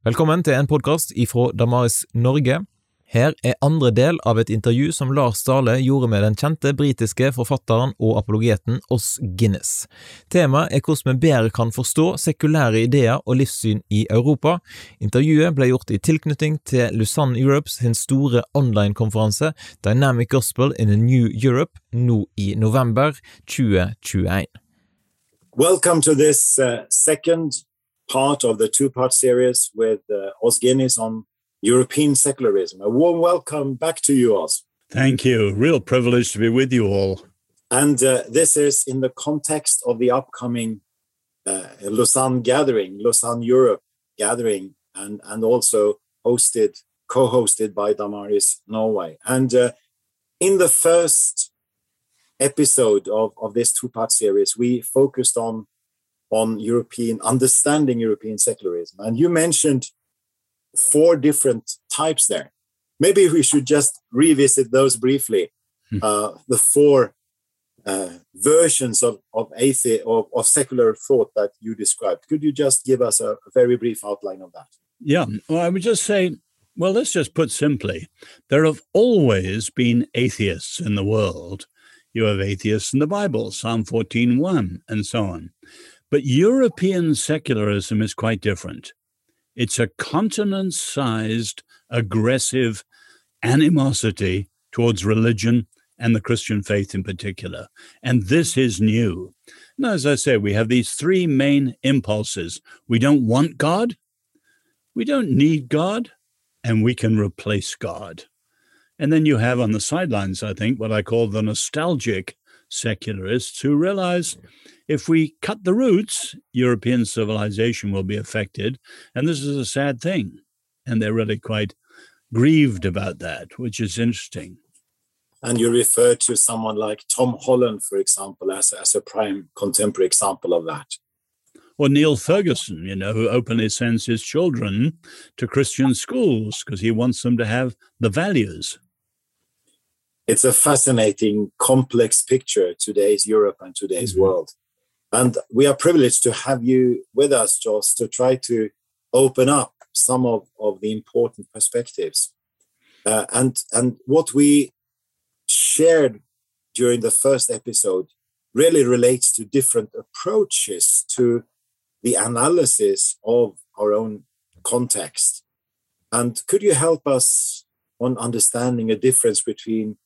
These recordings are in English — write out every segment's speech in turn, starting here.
Velkommen til en podkast ifra Damaris Norge. Her er andre del av et intervju som Lars Dale gjorde med den kjente britiske forfatteren og apologeten Oss Guinness. Temaet er hvordan vi bedre kan forstå sekulære ideer og livssyn i Europa. Intervjuet ble gjort i tilknytning til Lusanne Europes sin store online-konferanse Dynamic Gospel in a New Europe nå i november 2021. Welcome to this uh, second part of the two part series with uh, Guinness on European secularism. A warm welcome back to you, Os. Thank you. Real privilege to be with you all. And uh, this is in the context of the upcoming uh, Lausanne gathering, Lausanne Europe gathering, and, and also hosted, co hosted by Damaris Norway. And uh, in the first episode of, of this two part series, we focused on on European understanding European secularism. And you mentioned four different types there. Maybe we should just revisit those briefly. Hmm. Uh, the four uh, versions of of, athe- of of secular thought that you described. Could you just give us a, a very brief outline of that? Yeah. Well, I would just say, well, let's just put simply, there have always been atheists in the world. You have atheists in the Bible, Psalm 14:1, and so on. But European secularism is quite different. It's a continent sized, aggressive animosity towards religion and the Christian faith in particular. And this is new. And as I say, we have these three main impulses. We don't want God, we don't need God, and we can replace God. And then you have on the sidelines, I think, what I call the nostalgic secularists who realize if we cut the roots, European civilization will be affected. And this is a sad thing. And they're really quite grieved about that, which is interesting. And you refer to someone like Tom Holland, for example, as, as a prime contemporary example of that. Or Niall Ferguson, you know, who openly sends his children to Christian schools because he wants them to have the values it's a fascinating, complex picture today's Europe and today's mm-hmm. world. And we are privileged to have you with us, Os, to try to open up some of, of the important perspectives. Uh, and, and what we shared during the first episode really relates to different approaches to the analysis of our own context. And could you help us on understanding a difference between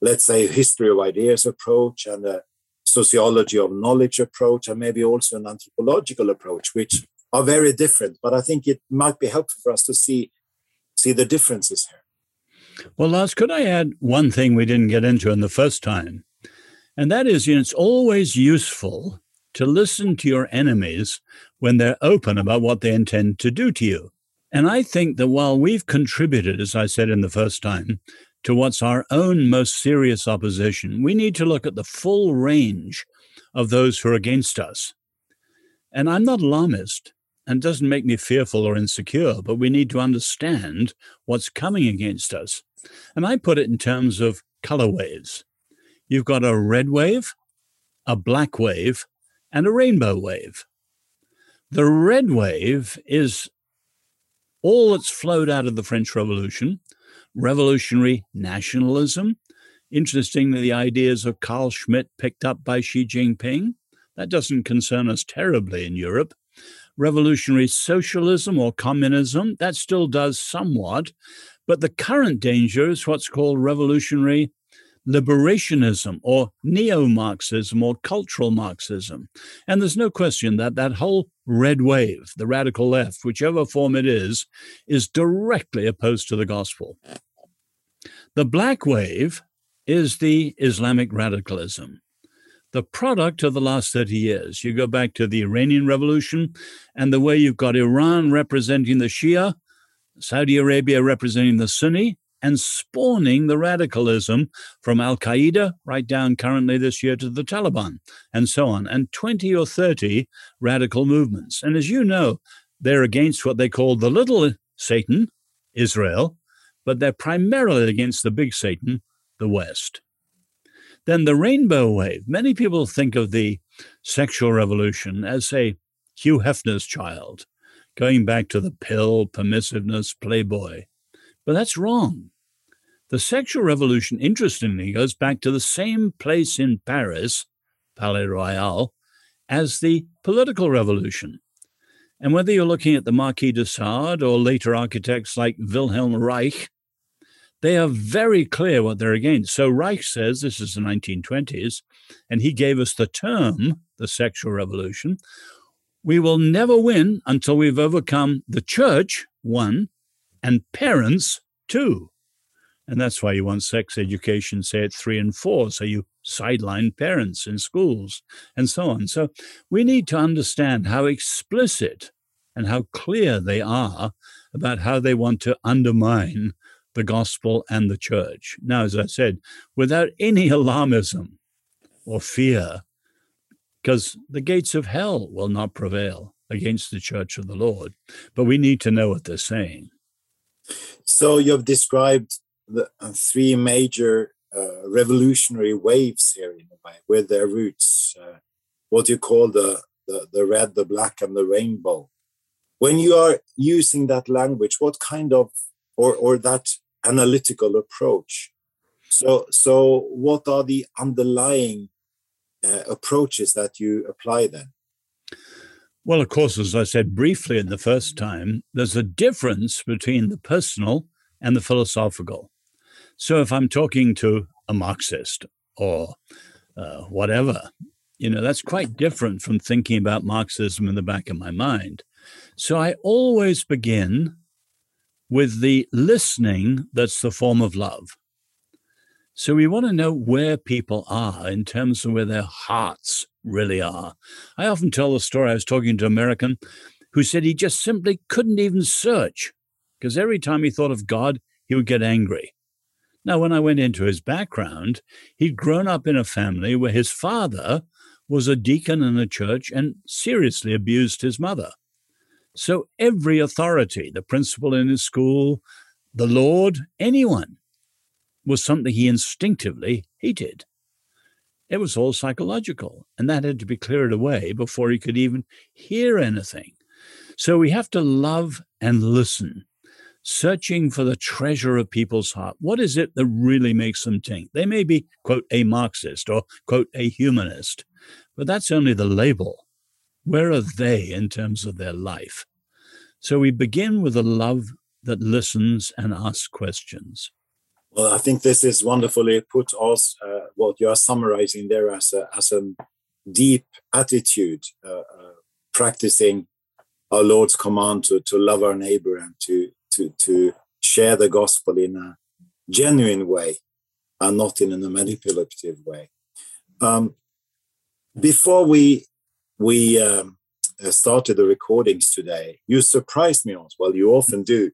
let's say, history of ideas approach and a sociology of knowledge approach, and maybe also an anthropological approach, which are very different. But I think it might be helpful for us to see see the differences here. Well, Lars, could I add one thing we didn't get into in the first time? And that is, you know, it's always useful to listen to your enemies when they're open about what they intend to do to you. And I think that while we've contributed, as I said in the first time, to what's our own most serious opposition, we need to look at the full range of those who are against us. And I'm not alarmist and doesn't make me fearful or insecure, but we need to understand what's coming against us. And I put it in terms of color waves. You've got a red wave, a black wave, and a rainbow wave. The red wave is all that's flowed out of the French Revolution revolutionary nationalism. Interestingly, the ideas of Carl Schmitt picked up by Xi Jinping. That doesn't concern us terribly in Europe. Revolutionary socialism or communism, that still does somewhat. But the current danger is what's called revolutionary liberationism or neo Marxism or cultural Marxism. And there's no question that that whole red wave, the radical left, whichever form it is, is directly opposed to the gospel. The black wave is the Islamic radicalism, the product of the last 30 years. You go back to the Iranian Revolution and the way you've got Iran representing the Shia, Saudi Arabia representing the Sunni, and spawning the radicalism from Al Qaeda right down currently this year to the Taliban, and so on, and 20 or 30 radical movements. And as you know, they're against what they call the little Satan, Israel, but they're primarily against the big Satan, the West. Then the rainbow wave. Many people think of the sexual revolution as say, Hugh Hefner's child, going back to the pill, permissiveness, playboy. But that's wrong. The sexual revolution, interestingly, goes back to the same place in Paris, Palais Royal, as the political revolution. And whether you're looking at the Marquis de Sade or later architects like Wilhelm Reich, they are very clear what they're against. So Reich says this is the 1920s, and he gave us the term, the sexual revolution. We will never win until we've overcome the church, one, and parents, two. And that's why you want sex education, say, at three and four. So you sideline parents in schools and so on. So we need to understand how explicit and how clear they are about how they want to undermine the gospel and the church. Now, as I said, without any alarmism or fear, because the gates of hell will not prevail against the church of the Lord. But we need to know what they're saying. So you've described the uh, three major uh, revolutionary waves here in a way, with their roots, uh, what you call the, the, the red, the black, and the rainbow. When you are using that language, what kind of or or that analytical approach? So so what are the underlying uh, approaches that you apply then? Well, of course, as I said briefly in the first time, there's a difference between the personal and the philosophical. So if I'm talking to a Marxist or uh, whatever, you know, that's quite different from thinking about Marxism in the back of my mind. So I always begin with the listening that's the form of love. So we want to know where people are in terms of where their hearts really are. I often tell the story. I was talking to an American who said he just simply couldn't even search because every time he thought of God, he would get angry. Now, when I went into his background, he'd grown up in a family where his father was a deacon in a church and seriously abused his mother. So every authority, the principal in his school, the Lord, anyone, was something he instinctively hated. It was all psychological, and that had to be cleared away before he could even hear anything. So we have to love and listen searching for the treasure of people's heart. What is it that really makes them think? They may be, quote, a Marxist or, quote, a humanist, but that's only the label. Where are they in terms of their life? So we begin with a love that listens and asks questions. Well, I think this is wonderfully put. Also, uh, what you are summarizing there as a as a deep attitude, uh, uh, practicing our Lord's command to to love our neighbor and to to, to share the gospel in a genuine way and not in a manipulative way. Um, before we we um, started the recordings today, you surprised me, on well. You often do.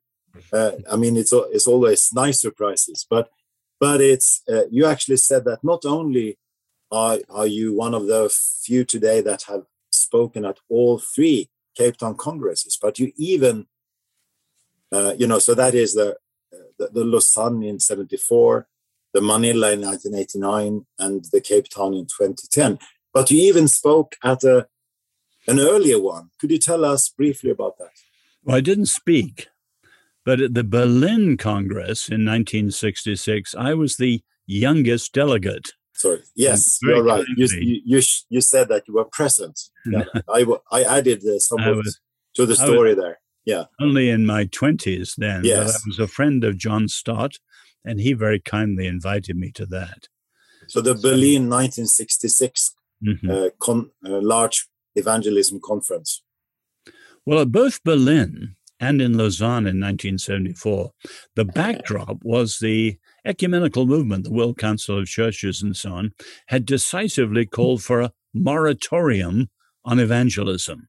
Uh, I mean, it's it's always nice surprises, but but it's uh, you actually said that not only are are you one of the few today that have spoken at all three Cape Town congresses, but you even uh, you know, so that is the, the, the Lausanne in 74, the Manila in 1989, and the Cape Town in 2010. But you even spoke at a, an earlier one. Could you tell us briefly about that? Well, I didn't speak, but at the Berlin Congress in 1966, I was the youngest delegate. Sorry. Yes, you're right. You, you, you, said that you were present. Yeah, I, I added uh, some was, to the story was, there yeah. Only in my 20s then. Yes. I was a friend of John Stott, and he very kindly invited me to that. So the Berlin 1966 mm-hmm. uh, con- uh, large evangelism conference. Well, at both Berlin and in Lausanne in 1974, the backdrop was the ecumenical movement, the World Council of Churches and so on, had decisively called for a moratorium on evangelism.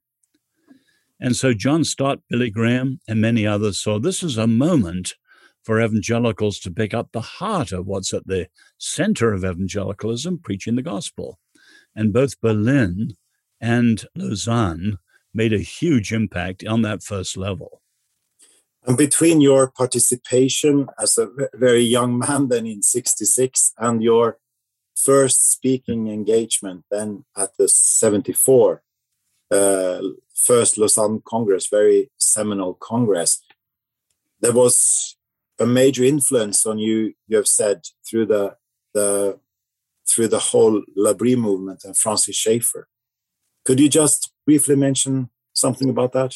And so John Stott, Billy Graham, and many others saw this as a moment for evangelicals to pick up the heart of what's at the center of evangelicalism, preaching the gospel. And both Berlin and Lausanne made a huge impact on that first level. And between your participation as a very young man then in 66 and your first speaking engagement then at the 74 uh, first Lausanne Congress, very seminal Congress, there was a major influence on you. You have said through the the through the whole L'Abri movement and Francis Schaeffer. Could you just briefly mention something about that?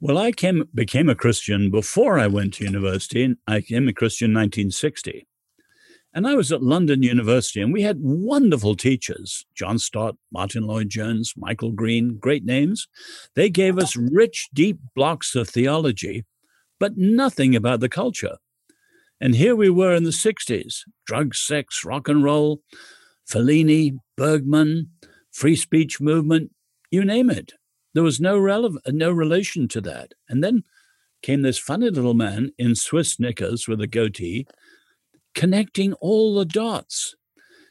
Well, I came became a Christian before I went to university. I became a Christian in 1960. And I was at London University, and we had wonderful teachers John Stott, Martyn Lloyd-Jones, Michael Green, great names. They gave us rich, deep blocks of theology, but nothing about the culture. And here we were in the 60s drugs, sex, rock and roll, Fellini, Bergman, free speech movement, you name it. There was no, rele- no relation to that. And then came this funny little man in Swiss knickers with a goatee connecting all the dots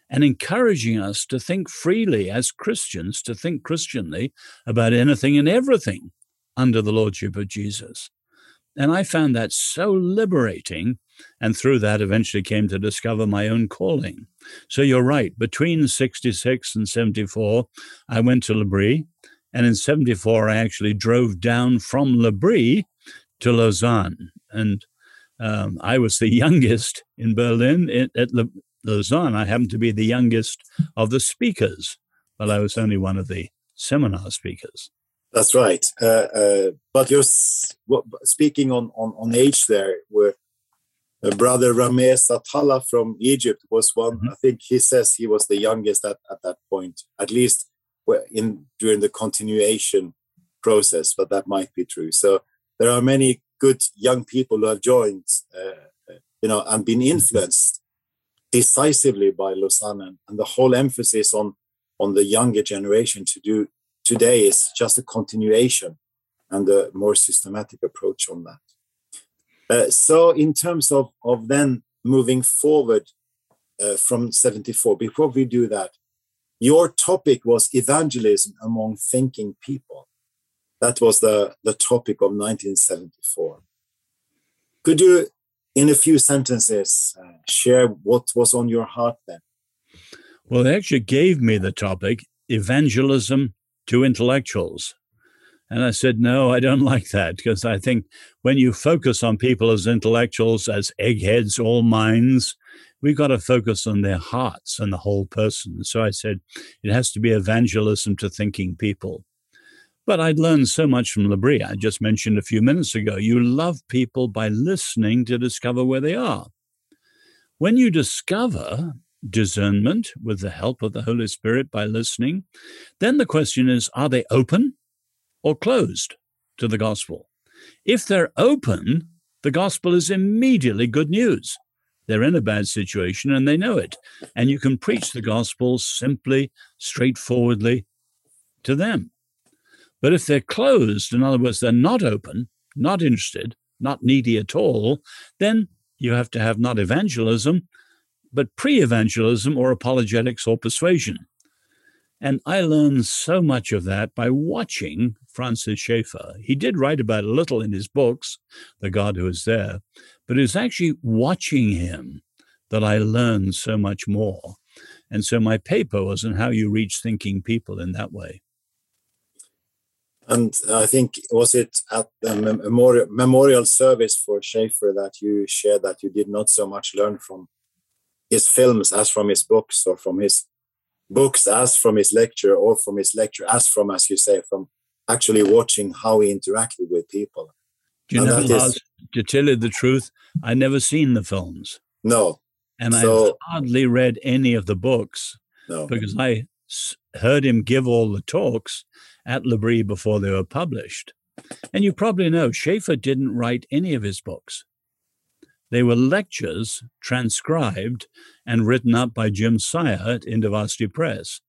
and encouraging us to think freely as Christians, to think Christianly about anything and everything under the Lordship of Jesus. And I found that so liberating. And through that, eventually came to discover my own calling. So you're right. Between 66 and 74, I went to L'Abri. And in 74, I actually drove down from L'Abri to Lausanne. And um, I was the youngest in Berlin at Lausanne. I happened to be the youngest of the speakers, but I was only one of the seminar speakers. That's right. Uh, uh, but you're speaking on, on, on age there, where uh, brother Ramez Atallah from Egypt was one. Mm-hmm. I think he says he was the youngest at, at that point, at least in during the continuation process, but that might be true. So there are many good young people who have joined, uh, you know, and been influenced decisively by Lausanne, and, and the whole emphasis on on the younger generation to do today is just a continuation and a more systematic approach on that. Uh, so, in terms of of then moving forward uh, from 74, before we do that, your topic was evangelism among thinking people. That was the, the topic of 1974. Could you, in a few sentences, uh, share what was on your heart then? Well, they actually gave me the topic evangelism to intellectuals. And I said, no, I don't like that because I think when you focus on people as intellectuals, as eggheads, all minds, we've got to focus on their hearts and the whole person. So I said, it has to be evangelism to thinking people. But I'd learned so much from L'Abri. I just mentioned a few minutes ago. You love people by listening to discover where they are. When you discover discernment with the help of the Holy Spirit by listening, then the question is are they open or closed to the gospel? If they're open, the gospel is immediately good news. They're in a bad situation and they know it. And you can preach the gospel simply, straightforwardly to them. But if they're closed, in other words, they're not open, not interested, not needy at all, then you have to have not evangelism, but pre evangelism or apologetics or persuasion. And I learned so much of that by watching Francis Schaeffer. He did write about a little in his books, The God Who Is There, but it was actually watching him that I learned so much more. And so my paper was on how you reach thinking people in that way. And I think was it at the memorial, memorial service for Schaeffer that you shared that you did not so much learn from his films as from his books, or from his books as from his lecture, or from his lecture as from, as you say, from actually watching how he interacted with people. Do you know, is, to tell you the truth, I never seen the films. No, and so, I hardly read any of the books. No, because I heard him give all the talks at L'Abri before they were published. And you probably know Schaeffer didn't write any of his books. They were lectures transcribed and written up by Jim Sire at InterVarsity Press.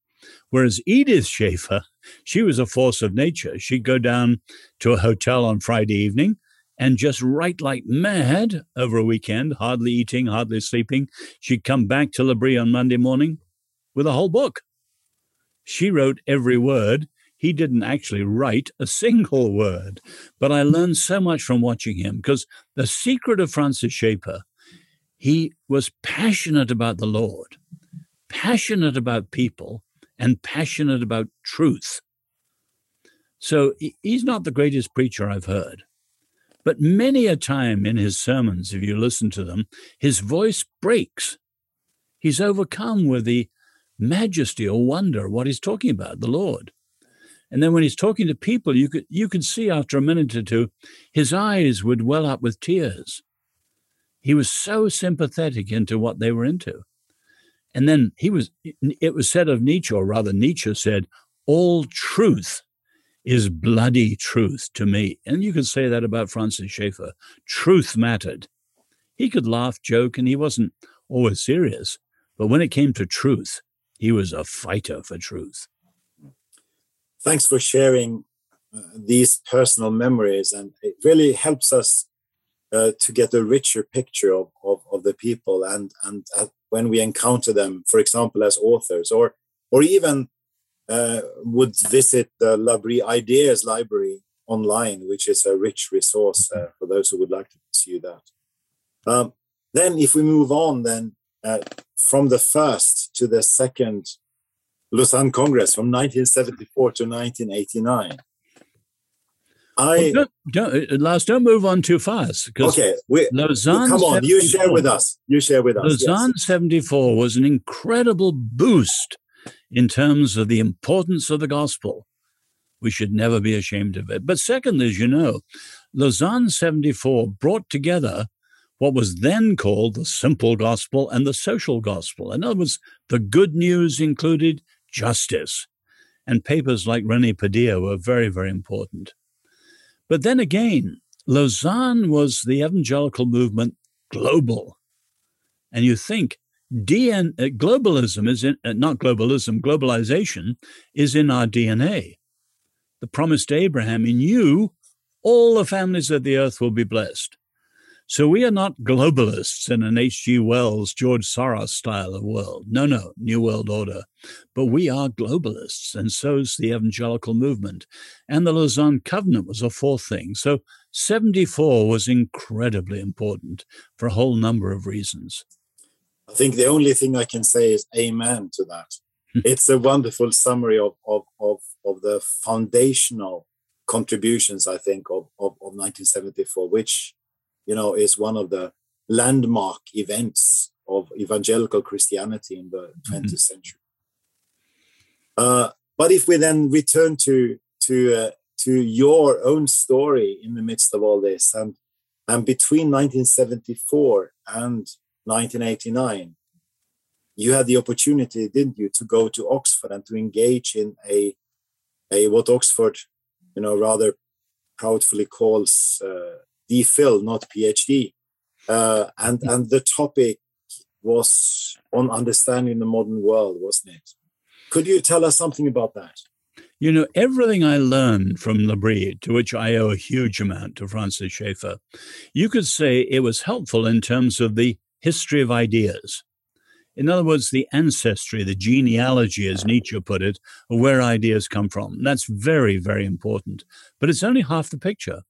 Whereas Edith Schaeffer, she was a force of nature. She'd go down to a hotel on Friday evening and just write like mad over a weekend, hardly eating, hardly sleeping. She'd come back to L'Abri on Monday morning with a whole book. She wrote every word he didn't actually write a single word. But I learned so much from watching him because the secret of Francis Schaeffer, he was passionate about the Lord, passionate about people, and passionate about truth. So he's not the greatest preacher I've heard. But many a time in his sermons, if you listen to them, his voice breaks. He's overcome with the majesty or wonder of what he's talking about, the Lord. And then when he's talking to people, you could you could see after a minute or two, his eyes would well up with tears. He was so sympathetic into what they were into. And then he was it was said of Nietzsche, or rather Nietzsche said, all truth is bloody truth to me. And you could say that about Francis Schaeffer. Truth mattered. He could laugh, joke, and he wasn't always serious. But when it came to truth, he was a fighter for truth. Thanks for sharing uh, these personal memories. And it really helps us uh, to get a richer picture of, of, of the people and, and uh, when we encounter them, for example, as authors or, or even uh, would visit the L'Abri Ideas Library online, which is a rich resource uh, for those who would like to pursue that. Um, then, if we move on, then uh, from the first to the second Lausanne Congress from 1974 to 1989. I well, don't, don't, uh, Lars, don't move on too fast. Okay, we, Lausanne. Come on, you share with us. You share with us. Lausanne yes. 74 was an incredible boost in terms of the importance of the gospel. We should never be ashamed of it. But secondly, as you know, Lausanne 74 brought together what was then called the simple gospel and the social gospel. In other words, the good news included justice. And papers like Rene Padilla were very, very important. But then again, Lausanne was the evangelical movement global. And you think DN, uh, globalism is in, uh, not globalism, globalization is in our DNA. The promise to Abraham, in you, all the families of the earth will be blessed. So we are not globalists in an H.G. Wells, George Soros style of world. No, no, New World Order. But we are globalists, and so is the evangelical movement. And the Lausanne Covenant was a fourth thing. So 74 was incredibly important for a whole number of reasons. I think the only thing I can say is amen to that. Hmm. it's a wonderful summary of, of, of, of the foundational contributions, I think, of, of, of 1974, which, you know, is one of the landmark events of evangelical Christianity in the 20th mm-hmm. century. Uh, but if we then return to to uh, to your own story in the midst of all this, and and between 1974 and 1989, you had the opportunity, didn't you, to go to Oxford and to engage in a, a what Oxford, you know, rather proudly calls uh, DPhil, not PhD, uh, and and the topic was on understanding the modern world, wasn't it? Could you tell us something about that? You know, everything I learned from L'Abri, to which I owe a huge amount to Francis Schaeffer, you could say it was helpful in terms of the history of ideas. In other words, the ancestry, the genealogy, as Nietzsche put it, of where ideas come from. That's very, very important. But it's only half the picture.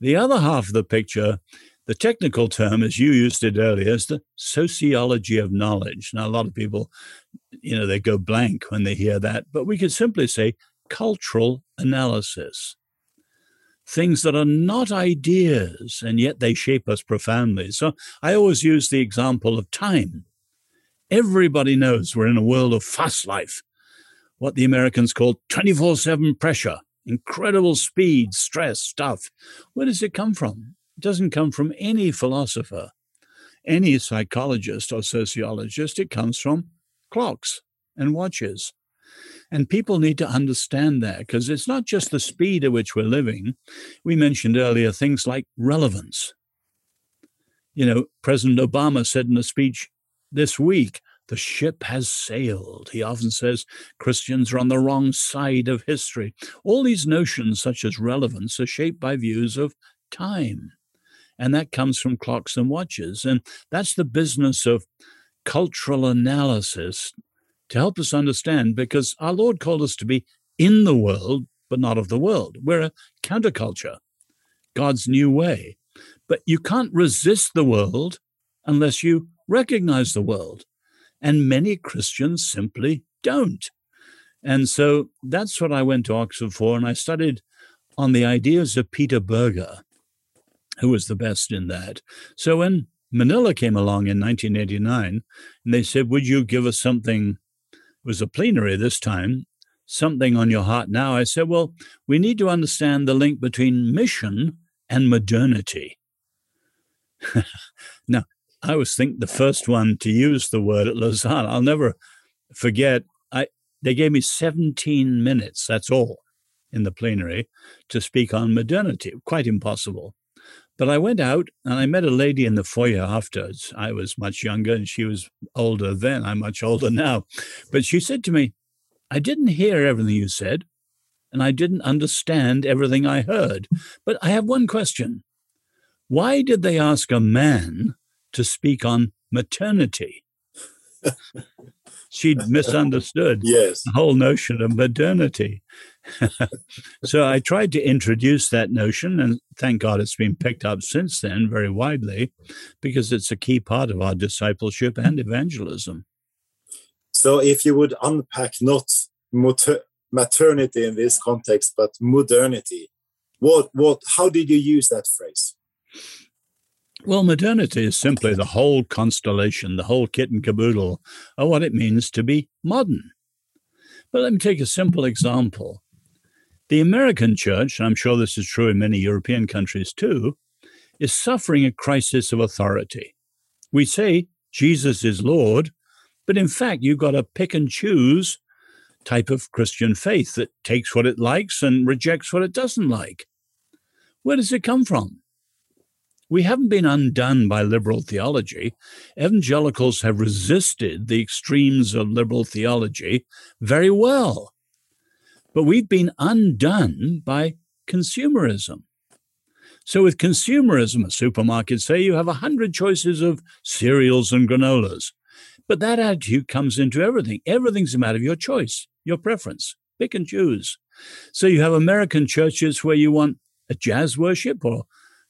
The other half of the picture, the technical term, as you used it earlier, is the sociology of knowledge. Now, a lot of people, you know, they go blank when they hear that, but we could simply say cultural analysis things that are not ideas, and yet they shape us profoundly. So I always use the example of time. Everybody knows we're in a world of fast life, what the Americans call 24 7 pressure, incredible speed, stress, stuff. Where does it come from? It doesn't come from any philosopher, any psychologist or sociologist. It comes from clocks and watches. And people need to understand that because it's not just the speed at which we're living. We mentioned earlier things like relevance. You know, President Obama said in a speech this week, the ship has sailed. He often says Christians are on the wrong side of history. All these notions, such as relevance, are shaped by views of time. And that comes from clocks and watches. And that's the business of cultural analysis to help us understand because our Lord called us to be in the world, but not of the world. We're a counterculture, God's new way. But you can't resist the world unless you recognize the world. And many Christians simply don't. And so that's what I went to Oxford for. And I studied on the ideas of Peter Berger, who was the best in that. So when Manila came along in 1989, and they said, Would you give us something? It was a plenary this time, something on your heart now. I said, Well, we need to understand the link between mission and modernity. now, I was think the first one to use the word at Lausanne. I'll never forget. I they gave me 17 minutes. That's all in the plenary to speak on modernity. Quite impossible. But I went out and I met a lady in the foyer afterwards. I was much younger and she was older then. I'm much older now. But she said to me, I didn't hear everything you said and I didn't understand everything I heard. But I have one question. Why did they ask a man to speak on maternity? She'd misunderstood yes. the whole notion of modernity. so I tried to introduce that notion, and thank God it's been picked up since then very widely because it's a key part of our discipleship and evangelism. So, if you would unpack not maternity in this context, but modernity, what, what, how did you use that phrase? Well, modernity is simply the whole constellation, the whole kit and caboodle of what it means to be modern. But let me take a simple example. The American church, and I'm sure this is true in many European countries too, is suffering a crisis of authority. We say Jesus is Lord, but in fact, you've got a pick and choose type of Christian faith that takes what it likes and rejects what it doesn't like. Where does it come from? We haven't been undone by liberal theology. Evangelicals have resisted the extremes of liberal theology very well. But we've been undone by consumerism. So, with consumerism, a supermarket say you have a hundred choices of cereals and granolas. But that attitude comes into everything. Everything's a matter of your choice, your preference. Pick and choose. So you have American churches where you want a jazz worship or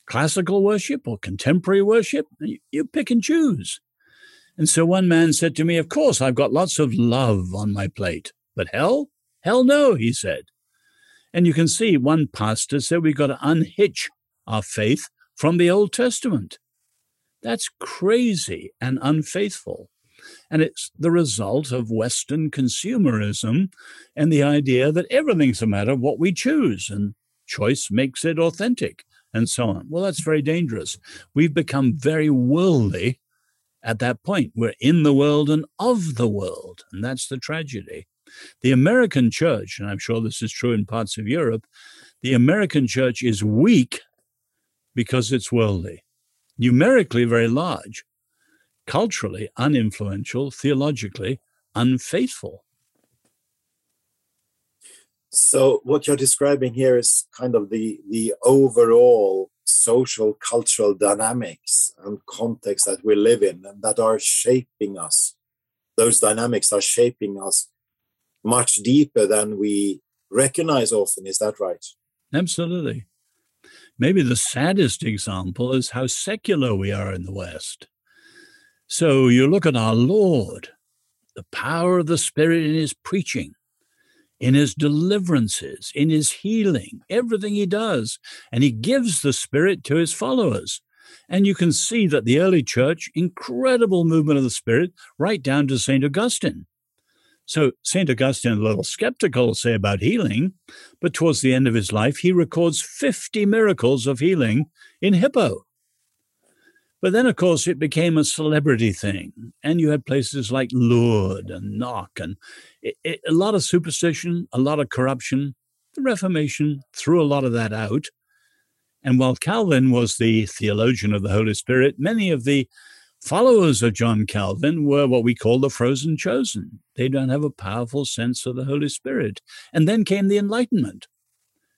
classical worship or contemporary worship. You, pick and choose. And so one man said to me, Of course, I've got lots of love on my plate, but hell? Hell no, he said. And you can see one pastor said we've got to unhitch our faith from the Old Testament. That's crazy and unfaithful. And it's the result of Western consumerism and the idea that everything's a matter of what we choose, and choice makes it authentic and so on. Well, that's very dangerous. We've become very worldly at that point. We're in the world and of the world, and that's the tragedy. The American church, and I'm sure this is true in parts of Europe, the American church is weak because it's worldly, numerically very large, culturally uninfluential, theologically unfaithful. So what you're describing here is kind of the the overall social cultural dynamics and context that we live in and that are shaping us. Those dynamics are shaping us much deeper than we recognize often. Is that right? Absolutely. Maybe the saddest example is how secular we are in the West. So you look at our Lord, the power of the Spirit in his preaching, in his deliverances, in his healing, everything he does. And he gives the Spirit to his followers. And you can see that the early church, incredible movement of the Spirit, right down to St. Augustine. So St. Augustine, a little skeptical, say about healing, but towards the end of his life, he records 50 miracles of healing in Hippo. But then, of course, it became a celebrity thing. And you had places like Lourdes and Knock, and it, it, a lot of superstition, a lot of corruption. The Reformation threw a lot of that out. And while Calvin was the theologian of the Holy Spirit, many of the followers of John Calvin were what we call the frozen chosen. They don't have a powerful sense of the Holy Spirit. And then came the Enlightenment.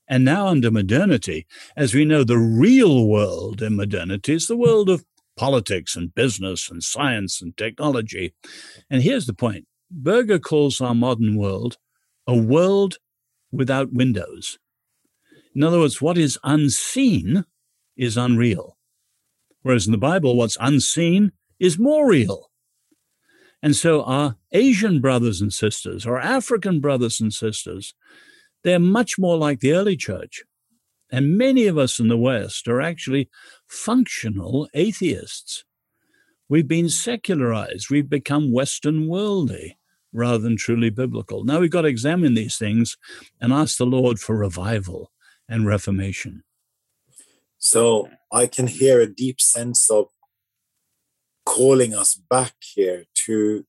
And now, under modernity, as we know, the real world in modernity is the world of politics and business and science and technology. And here's the point Berger calls our modern world a world without windows. In other words, what is unseen is unreal. Whereas in the Bible, what's unseen is more real. And so our Asian brothers and sisters, our African brothers and sisters, they're much more like the early church. And many of us in the West are actually functional atheists. We've been secularized. We've become Western worldly rather than truly biblical. Now we've got to examine these things and ask the Lord for revival and reformation. So I can hear a deep sense of calling us back here to,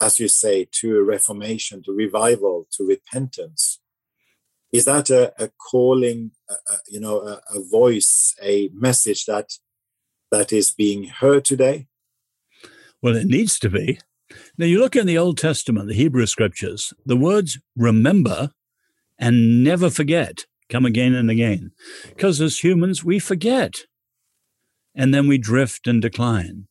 as you say, to a reformation, to revival, to repentance. Is that a, a calling, a, you know, a, a voice, a message that that is being heard today? Well, it needs to be. Now, you look in the Old Testament, the Hebrew scriptures, the words remember and never forget come again and again. Because as humans, we forget and then we drift and decline.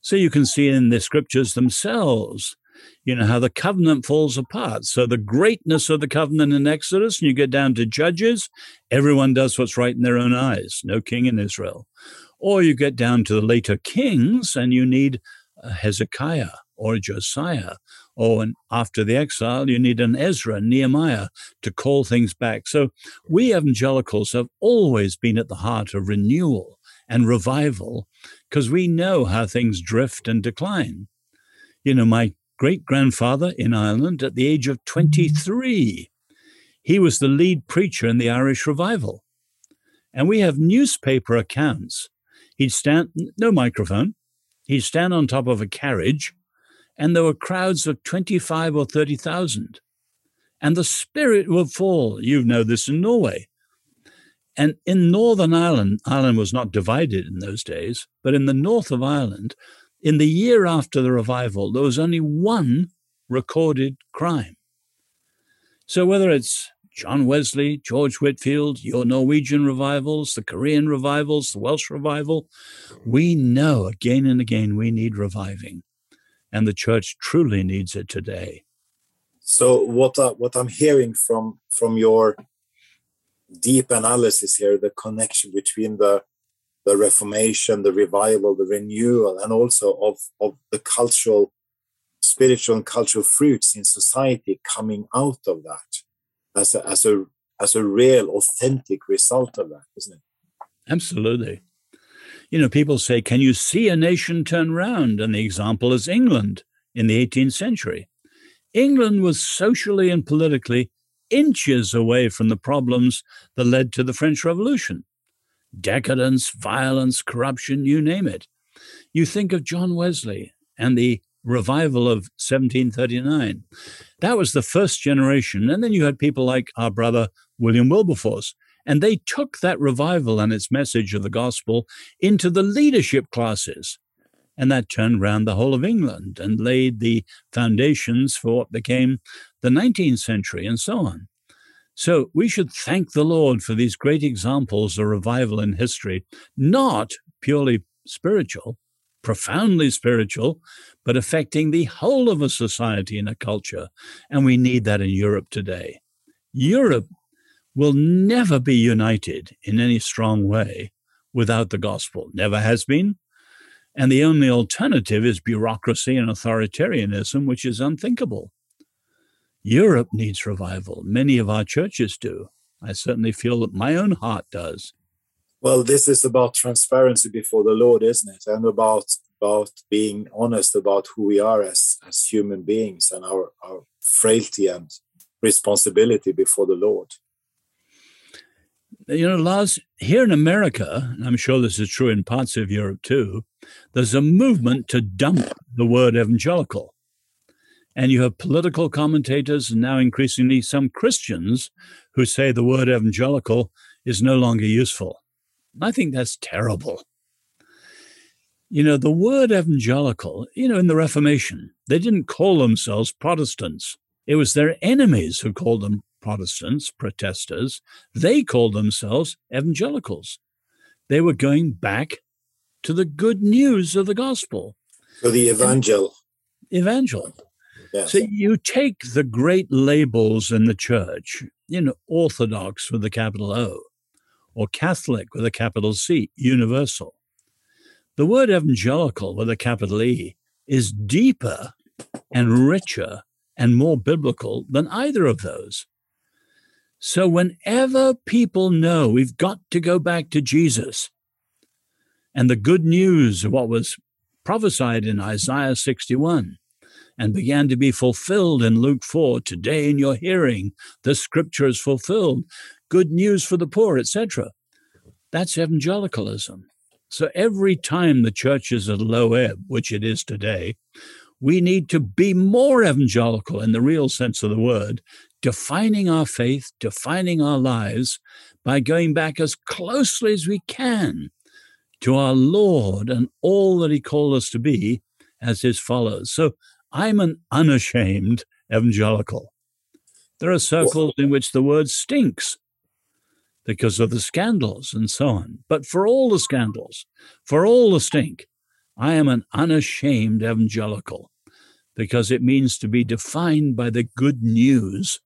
So you can see in the scriptures themselves, you know, how the covenant falls apart. So the greatness of the covenant in Exodus, and you get down to Judges, everyone does what's right in their own eyes, no king in Israel. Or you get down to the later kings, and you need Hezekiah or Josiah. Or after the exile, you need an Ezra, Nehemiah to call things back. So we evangelicals have always been at the heart of renewal and revival because we know how things drift and decline. You know, my great grandfather in Ireland at the age of 23, he was the lead preacher in the Irish revival. And we have newspaper accounts. He'd stand, no microphone, he'd stand on top of a carriage, and there were crowds of 25 or 30,000. And the Spirit would fall. You know this in Norway. And in Northern Ireland, Ireland was not divided in those days, but in the north of Ireland, in the year after the revival, there was only one recorded crime. So whether it's John Wesley, George Whitefield, your Norwegian revivals, the Korean revivals, the Welsh revival, we know again and again we need reviving. And the church truly needs it today. So what uh, what I'm hearing from from your deep analysis here, the connection between the the Reformation, the revival, the renewal, and also of, of the cultural, spiritual and cultural fruits in society coming out of that as a, as a as a real, authentic result of that, isn't it? Absolutely. You know, people say, "Can you see a nation turn round?" And the example is England in the 18th century. England was socially and politically inches away from the problems that led to the French Revolution decadence, violence, corruption, you name it. You think of John Wesley and the revival of 1739. That was the first generation. And then you had people like our brother William Wilberforce. And they took that revival and its message of the gospel into the leadership classes. And that turned around the whole of England and laid the foundations for what became the 19th century and so on. So we should thank the Lord for these great examples of revival in history, not purely spiritual, profoundly spiritual, but affecting the whole of a society and a culture. And we need that in Europe today. Europe will never be united in any strong way without the gospel, never has been, and the only alternative is bureaucracy and authoritarianism, which is unthinkable. Europe needs revival. Many of our churches do. I certainly feel that my own heart does. Well, this is about transparency before the Lord, isn't it? And about about being honest about who we are as as human beings and our, our frailty and responsibility before the Lord you know, Lars, here in America, and I'm sure this is true in parts of Europe too, there's a movement to dump the word evangelical. And you have political commentators and now increasingly some Christians who say the word evangelical is no longer useful. I think that's terrible. You know, the word evangelical, you know, in the Reformation, they didn't call themselves Protestants. It was their enemies who called them Protestants, protesters, they called themselves evangelicals. They were going back to the good news of the gospel. To the evangel. Evangel. So you take the great labels in the church, you know, Orthodox with a capital O, or Catholic with a capital C, universal. The word evangelical with a capital E is deeper and richer and more biblical than either of those. So, whenever people know we've got to go back to Jesus and the good news of what was prophesied in Isaiah 61 and began to be fulfilled in Luke 4, today in your hearing, the scripture is fulfilled, good news for the poor, etc. That's evangelicalism. So every time the church is at low ebb, which it is today, we need to be more evangelical in the real sense of the word, defining our faith, defining our lives by going back as closely as we can to our Lord and all that He called us to be as His followers. So I'm an unashamed evangelical. There are circles in which the word stinks because of the scandals and so on. But for all the scandals, for all the stink, I am an unashamed evangelical because it means to be defined by the good news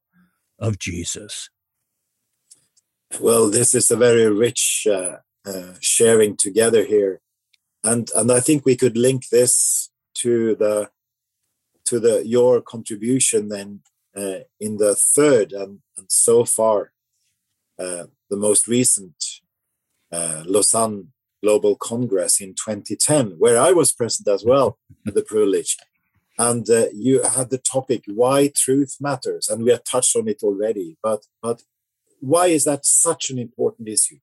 of Jesus. Well, this is a very rich uh, uh, sharing together here, and and I think we could link this to the to the your contribution then uh, in the third and, and so far uh, the most recent uh, Lausanne Global Congress in 2010, where I was present as well, the privilege. And uh, you had the topic why truth matters, and we have touched on it already. But but why is that such an important issue?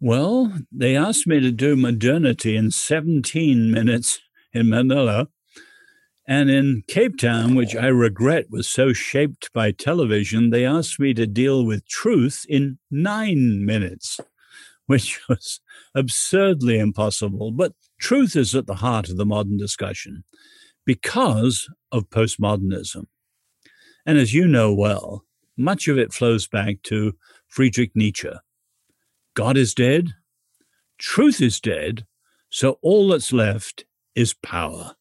Well, they asked me to do modernity in 17 minutes in Manila. And in Cape Town, which I regret was so shaped by television, they asked me to deal with truth in nine minutes, which was absurdly impossible. But truth is at the heart of the modern discussion because of postmodernism. And as you know well, much of it flows back to Friedrich Nietzsche. God is dead, truth is dead, so all that's left is power.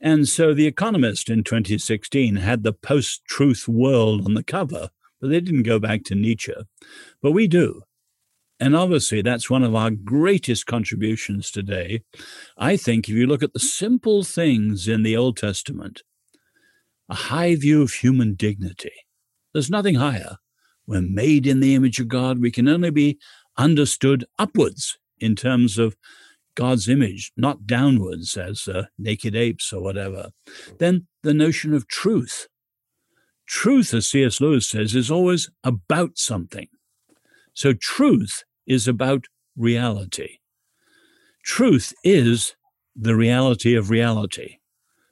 And so The Economist in 2016 had the post truth world on the cover, but they didn't go back to Nietzsche. But we do. And obviously, that's one of our greatest contributions today. I think if you look at the simple things in the Old Testament, a high view of human dignity, there's nothing higher. We're made in the image of God. We can only be understood upwards in terms of God's image, not downwards as uh, naked apes or whatever. Then the notion of truth. Truth, as C.S. Lewis says, is always about something. So truth is about reality. Truth is the reality of reality.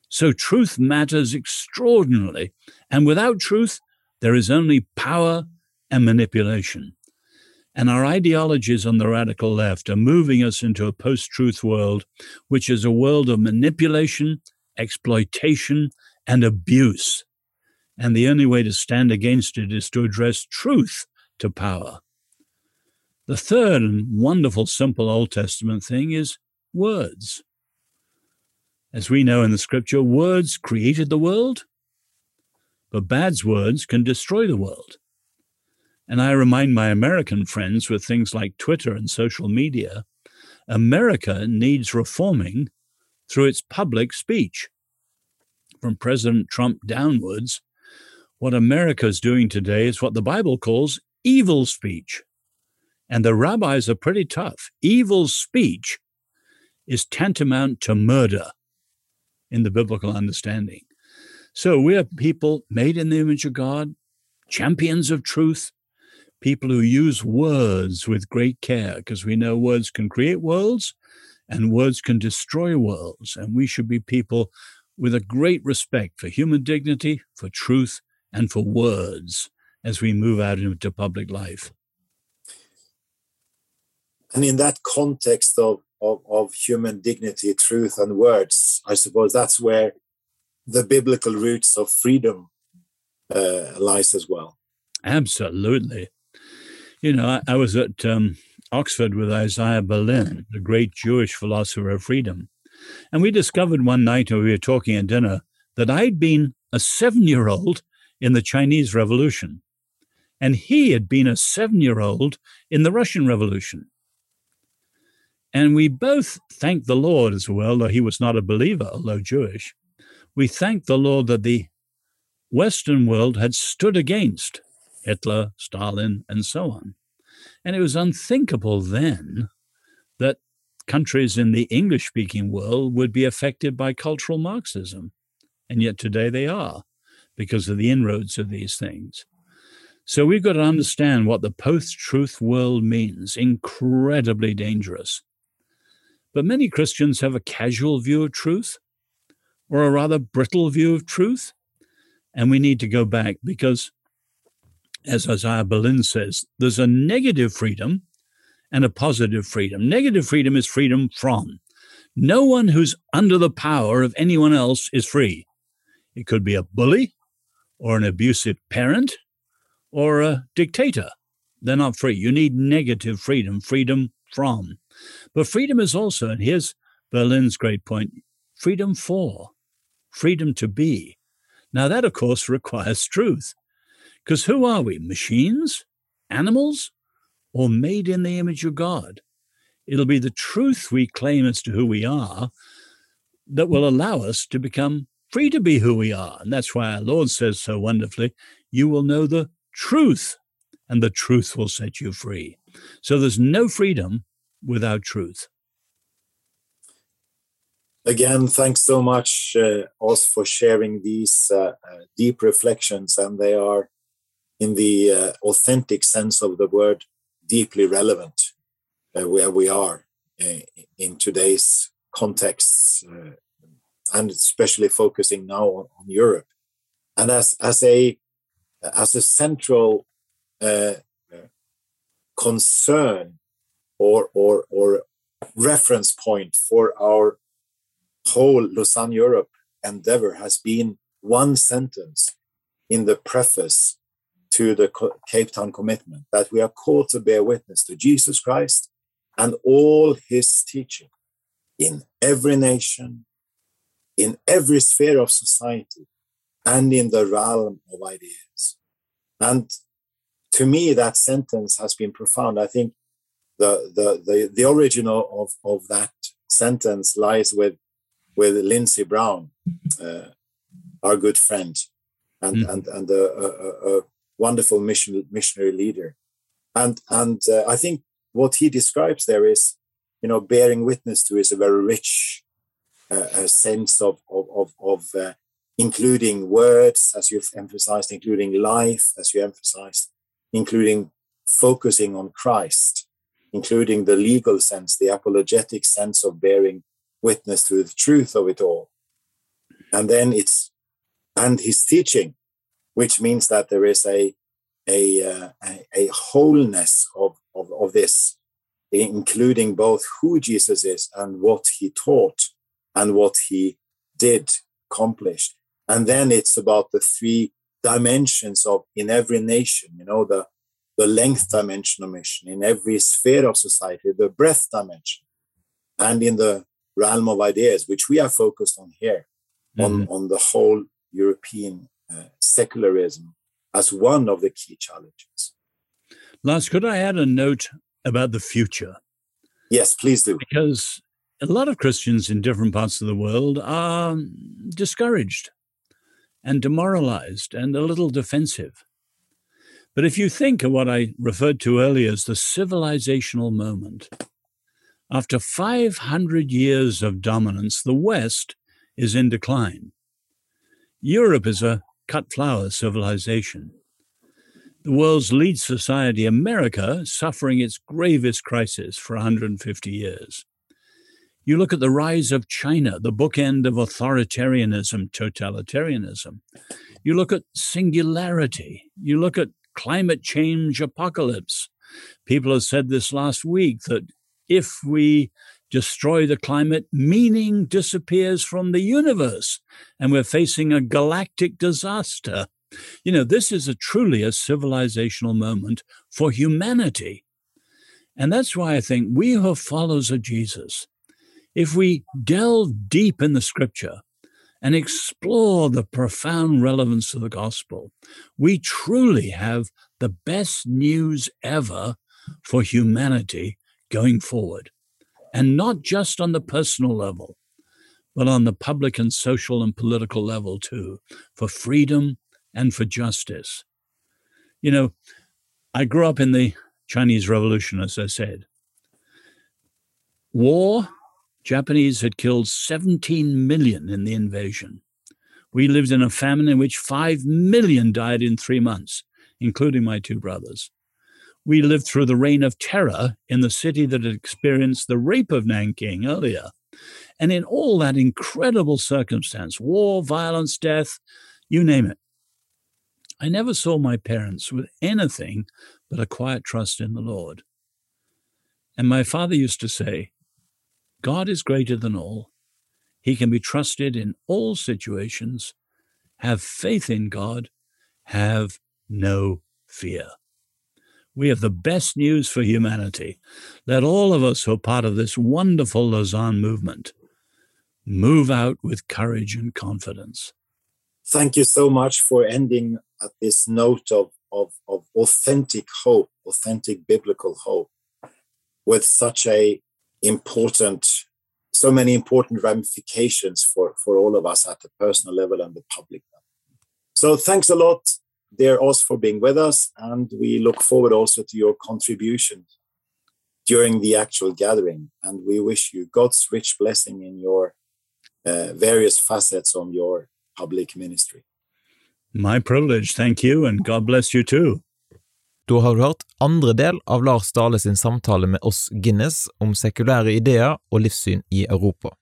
So truth matters extraordinarily. And without truth, there is only power and manipulation. And our ideologies on the radical left are moving us into a post truth world, which is a world of manipulation, exploitation, and abuse. And the only way to stand against it is to address truth to power. The third and wonderful, simple Old Testament thing is words. As we know in the scripture, words created the world, but bad words can destroy the world. And I remind my American friends with things like Twitter and social media America needs reforming through its public speech. From President Trump downwards, what America is doing today is what the Bible calls evil speech. And the rabbis are pretty tough. Evil speech is tantamount to murder in the biblical understanding. So we are people made in the image of God, champions of truth, people who use words with great care, because we know words can create worlds and words can destroy worlds. And we should be people with a great respect for human dignity, for truth, and for words as we move out into public life and in that context of, of, of human dignity, truth, and words, I suppose that's where the biblical roots of freedom uh, lies as well. Absolutely. You know, I, I was at um, Oxford with Isaiah Berlin, the great Jewish philosopher of freedom. And we discovered one night when we were talking at dinner that I'd been a seven year old in the Chinese Revolution, and he had been a seven year old in the Russian Revolution. And we both thanked the Lord as well, though he was not a believer, although Jewish. We thanked the Lord that the Western world had stood against Hitler, Stalin, and so on. And it was unthinkable then that countries in the English speaking world would be affected by cultural Marxism. And yet today they are because of the inroads of these things. So we've got to understand what the post truth world means incredibly dangerous. But many Christians have a casual view of truth or a rather brittle view of truth. And we need to go back because, as Isaiah Berlin says, there's a negative freedom and a positive freedom. Negative freedom is freedom from. No one who's under the power of anyone else is free. It could be a bully or an abusive parent or a dictator. They're not free. You need negative freedom, freedom from. But freedom is also, and here's Berlin's great point freedom for, freedom to be. Now, that, of course, requires truth. Because who are we? Machines? Animals? Or made in the image of God? It'll be the truth we claim as to who we are that will allow us to become free to be who we are. And that's why our Lord says so wonderfully, you will know the truth, and the truth will set you free. So there's no freedom without truth. Again, thanks so much, uh, Os, for sharing these uh, uh, deep reflections, and they are, in the uh, authentic sense of the word, deeply relevant uh, where we are uh, in today's context, and especially focusing now on, on, Europe. And as as a as a central concern or or or reference point for our whole Lausanne Europe endeavor has been one sentence in the preface to the Cape Town commitment that we are called to bear witness to Jesus Christ and all his teaching in every nation, in every sphere of society, and in the realm of ideas. And to me, that sentence has been profound. I think the the the, the origin of, of that sentence lies with with Lindsay Brown, uh, our good friend, and mm. and and a, a, a, wonderful mission missionary leader, and and uh, I think what he describes there is, you know, bearing witness to is a very rich uh, sense of of of, of uh, including words, as you've emphasized, including life, as you emphasized, including focusing on Christ including the legal sense, the apologetic sense of bearing witness to the truth of it all. And then it's, and his teaching, which means that there is a, a, uh, a, a, wholeness of, of, of this, including both who Jesus is and what he taught and what he did accomplish. And then it's about the three dimensions of in every nation, you know, the the length dimension of mission in every sphere of society, the breadth dimension, and in the realm of ideas, which we are focused on here, mm-hmm. on, on the whole European Uh, secularism as one of the key challenges. Lars, could I add a note about the future? Yes, please do. Because a lot of Christians in different parts of the world are discouraged and demoralized and a little defensive. But if you think of what I referred to earlier as the civilizational moment, after 500 years of dominance, the West is in decline. Europe is a cut flower civilization. The world's lead society, America, suffering its gravest crisis for 150 years. You look at the rise of China, the bookend of authoritarianism, totalitarianism. You look at singularity. You look at climate change apocalypse. People have said this last week that if we destroy the climate, meaning disappears from the universe, and we're facing a galactic disaster. You know, this is a truly a civilizational moment for humanity. And that's why I think we who are followers of Jesus, if we delve deep in the scripture, and explore the profound relevance of the gospel, we truly have the best news ever for humanity going forward. And not just on the personal level, but on the public and social and political level too, for freedom and for justice. You know, I grew up in the Chinese Revolution, as I said. War, Japanese had killed 17 million in the invasion. We lived in a famine in which 5 million died in three months, including my two brothers. We lived through the reign of terror in the city that had experienced the rape of Nanking earlier. And in all that incredible circumstance war, violence, death, you name it I never saw my parents with anything but a quiet trust in the Lord. And my father used to say, God is greater than all. He can be trusted in all situations. Have faith in God. Have no fear. We have the best news for humanity. Let all of us who are part of this wonderful Lausanne movement move out with courage and confidence. Thank you so much for ending at this note of, of, of authentic hope, authentic biblical hope, with such a important, so many important ramifications for, for all of us at the personal level and the public level. So thanks a lot, dear Os, for being with us, and we look forward also to your contribution during the actual gathering. And we wish you God's rich blessing in your uh, various facets on your public ministry. My privilege, thank you, and God bless you too. Da har du hørt andre del av Lars Dahle sin samtale med Os Guinness om sekulære ideer og livssyn i Europa.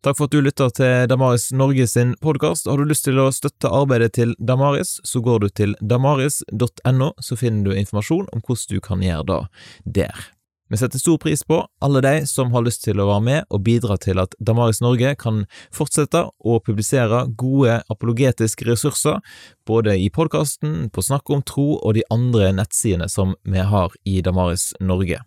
Takk for at du lytter til Damaris Norge sin podkast. Har du lyst til å støtte arbeidet til Damaris, så går du til damaris.no, så finner du informasjon om hvordan du kan gjøre det der. Vi setter stor pris på alle de som har lyst til å være med og bidra til at Damaris Norge kan fortsette å publisere gode apologetiske ressurser, både i podkasten, på Snakk om tro og de andre nettsidene som vi har i Damaris Norge.